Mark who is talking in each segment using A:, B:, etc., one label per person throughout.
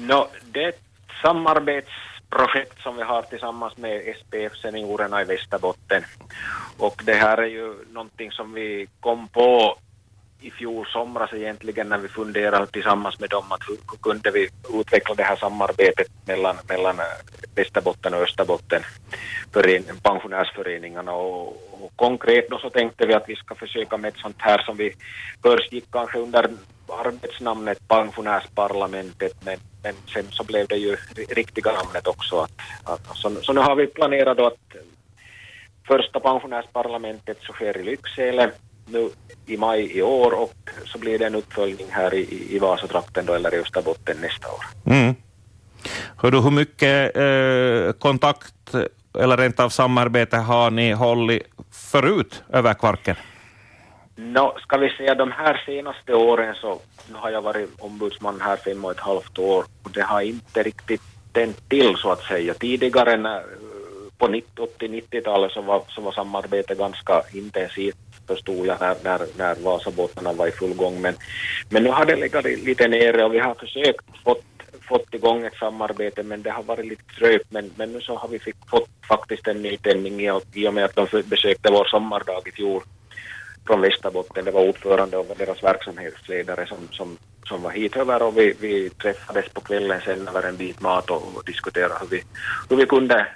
A: No, det är ett samarbetsprojekt som vi har tillsammans med SPF-seniorerna i Västerbotten. Och det här är ju någonting som vi kom på i fjol somras egentligen när vi funderade tillsammans med dem att hur, kunde vi utveckla det här samarbetet mellan, mellan Västerbotten och Österbotten för pensionärsföreningarna och, och konkret då så tänkte vi att vi ska försöka med ett sånt här som vi först gick kanske under arbetsnamnet pensionärsparlamentet men, men sen så blev det ju riktiga namnet också. Att, att, så, så nu har vi planerat då att eh, första pensionärsparlamentet så sker i Lycksele nu i maj i år och så blir det en uppföljning här i, i Vasatrakten då eller i Österbotten nästa år.
B: Mm. Hör du, hur mycket eh, kontakt eller rent av samarbete har ni hållit förut över Kvarken?
A: No, ska vi säga de här senaste åren så nu har jag varit ombudsman här fem och ett halvt år och det har inte riktigt tänt till så att säga. Tidigare när, eh, på 80-90-talet så var, så var samarbetet ganska intensivt förstod jag när, när, när Vasabåtarna var i full gång. Men, men nu har det legat lite nere och vi har försökt fått, fått igång ett samarbete men det har varit lite trögt. Men, men nu så har vi fick, fått faktiskt en nytändning i, i och med att de besökte vår sommardag i fjol från Västerbotten. Det var ordförande och deras verksamhetsledare som, som, som var hit över och vi, vi träffades på kvällen sen över en bit mat och, och diskuterade hur vi, hur vi kunde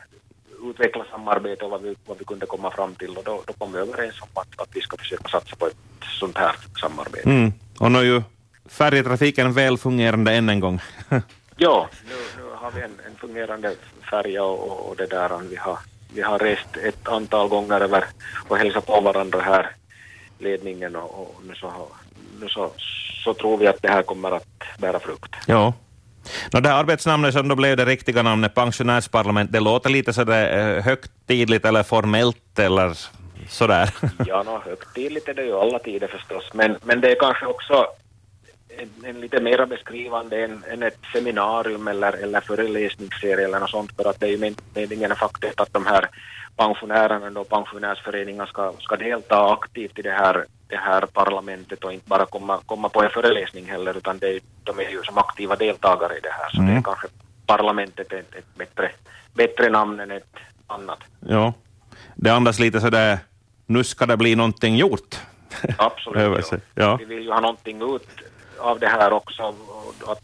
A: utveckla samarbete och vad vi, vad vi kunde komma fram till och då, då kom vi överens om att, att vi ska försöka satsa på ett sånt här samarbete.
B: Mm. Och nu är ju färjetrafiken väl fungerande än en gång.
A: ja, nu, nu, har vi en, en fungerande färja och, och, det där vi har, vi har rest ett antal gånger över och hälsat på varandra här, ledningen och, och nu, så, nu så, så tror vi att det här kommer att bära frukt.
B: Ja. No, det här arbetsnamnet som då blev det riktiga namnet, pensionärsparlament, det låter lite sådär eh, högtidligt eller formellt eller sådär.
A: ja, no, högtidligt är det ju alla tider förstås, men, men det är kanske också en, en lite mer beskrivande än, än, ett seminarium eller, eller föreläsningsserie eller något sånt, för att det är ju meningen faktiskt att de här pensionärerna och pensionärsföreningar ska, ska delta aktivt i det här, det här parlamentet och inte bara komma, komma på en föreläsning heller, utan det, de är ju som aktiva deltagare i det här, så mm. det är mm. kanske parlamentet ett, ett bättre, bättre namn än ett annat.
B: Ja, det andas lite sådär, nu ska det bli någonting gjort.
A: Absolut, ja. ja. Vi vill ju ha någonting ut av det här också, att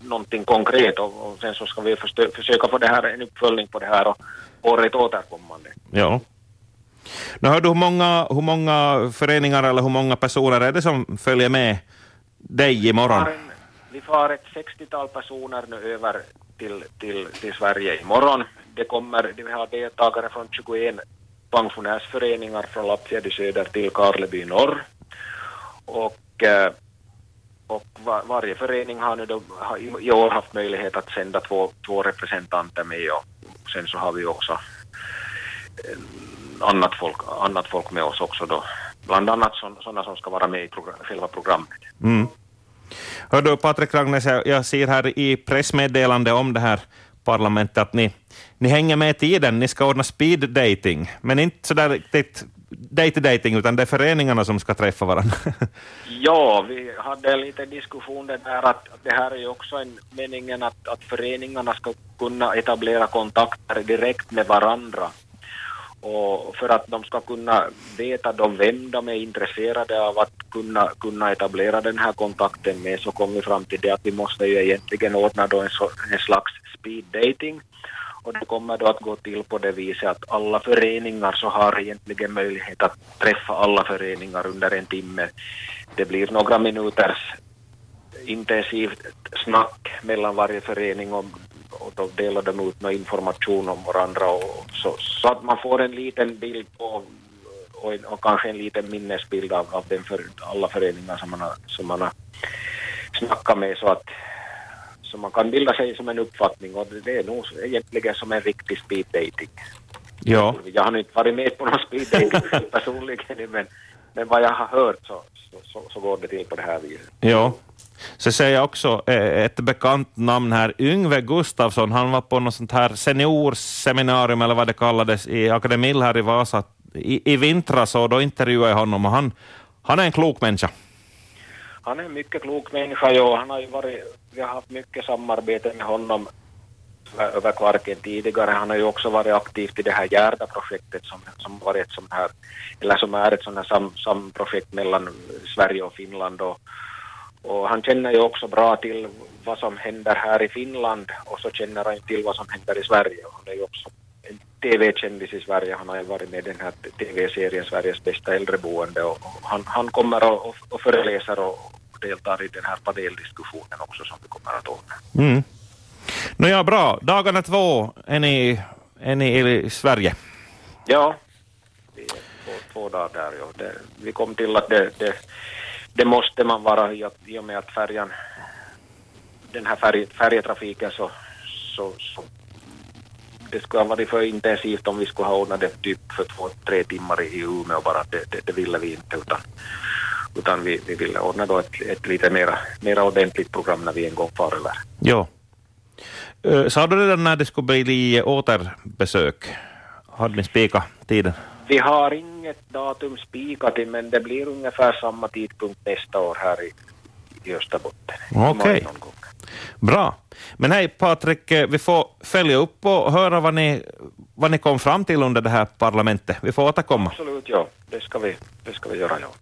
A: någonting konkret och, och sen så ska vi försöka få det här, en uppföljning på det här och året återkommande.
B: Ja. Nu hör du hur många, hur många föreningar eller hur många personer är det som följer med dig imorgon?
A: Vi, vi får ett 60-tal personer nu över till, till, till Sverige imorgon. Det kommer, vi har deltagare från 21 pensionärsföreningar från Lappfjärd i söder till Karleby norr. Och, eh, och var, varje förening har nu då, har i år haft möjlighet att sända två, två representanter med och sen så har vi också eh, annat folk, annat folk med oss också då. Bland annat sådana som ska vara med i program, själva programmet.
B: Mm. Hör du Patrik Ragnes, jag ser här i pressmeddelande om det här parlamentet att ni, ni hänger med i tiden, ni ska ordna speed dating, men inte sådär riktigt date-dating, utan det är föreningarna som ska träffa varandra.
A: ja, vi hade en liten diskussion där att det här är ju också en meningen att, att föreningarna ska kunna etablera kontakter direkt med varandra. Och för att de ska kunna veta då vem de är intresserade av att kunna, kunna etablera den här kontakten med så kom vi fram till det att vi måste ju egentligen ordna då en, så, en slags speed dating och det kommer då att gå till på det viset att alla föreningar så har egentligen möjlighet att träffa alla föreningar under en timme. Det blir några minuters intensivt snack mellan varje förening och, och då delar de ut någon information om varandra och så, så att man får en liten bild på och, och kanske en liten minnesbild av, av den för, alla föreningar som man har, som man har snackat med så att så man kan bilda sig som en uppfattning och det är nog egentligen som en riktig speed dating.
B: Ja.
A: Jag har inte varit med på någon speed dating personligen men, men vad jag har hört så, så, så, så går det till på det här viset.
B: Ja. Så säger jag också eh, ett bekant namn här, Yngve Gustafsson, han var på något sånt här seniorseminarium eller vad det kallades i Akademill här i Vasa i, i vintras och då intervjuade jag honom och han, han är en klok människa
A: han är en mycket klok människa, ja. Han har ju varit, vi har haft mycket samarbete med honom över Kvarken tidigare. Han har ju också varit aktiv i det här Järda-projektet som, som varit ett sånt här, eller som är ett sånt här sam, samprojekt mellan Sverige och Finland och, och han känner ju också bra till vad som händer här i Finland och så känner han till vad som händer i Sverige. Han är ju också en TV-kändis i Sverige. Han har ju varit med i den här TV-serien Sveriges bästa äldreboende och, och han, han kommer och, och, och föreläser och, deltar i den här paneldiskussionen också som vi kommer att ordna.
B: Mm. Nåja, bra. Dagarna två är ni, är ni i Sverige?
A: Ja, vi är två, två dagar där. Ja. Det, vi kom till att det, det, det måste man vara i, och med att färjan, den här färg, färjetrafiken så, så, så det skulle ha varit för intensivt om vi skulle ha ordnat det typ för två, tre timmar i Umeå bara. Det, det, det ville vi inte utan, utan vi, vi ville ordna då ett, ett lite mera, mera ordentligt program när vi en gång far över.
B: Ja. Uh, sa du redan när det skulle bli återbesök? Hade ni spikat tiden?
A: Vi har inget datum spikat men det blir ungefär samma tidpunkt nästa år här i, i Österbotten.
B: Okej. Okay. Bra. Men hej Patrik, eh, vi får följa upp och höra vad ni, vad ni kom fram till under det här parlamentet. Vi får återkomma.
A: Absolut, ja. Det ska vi, det ska vi göra, ja.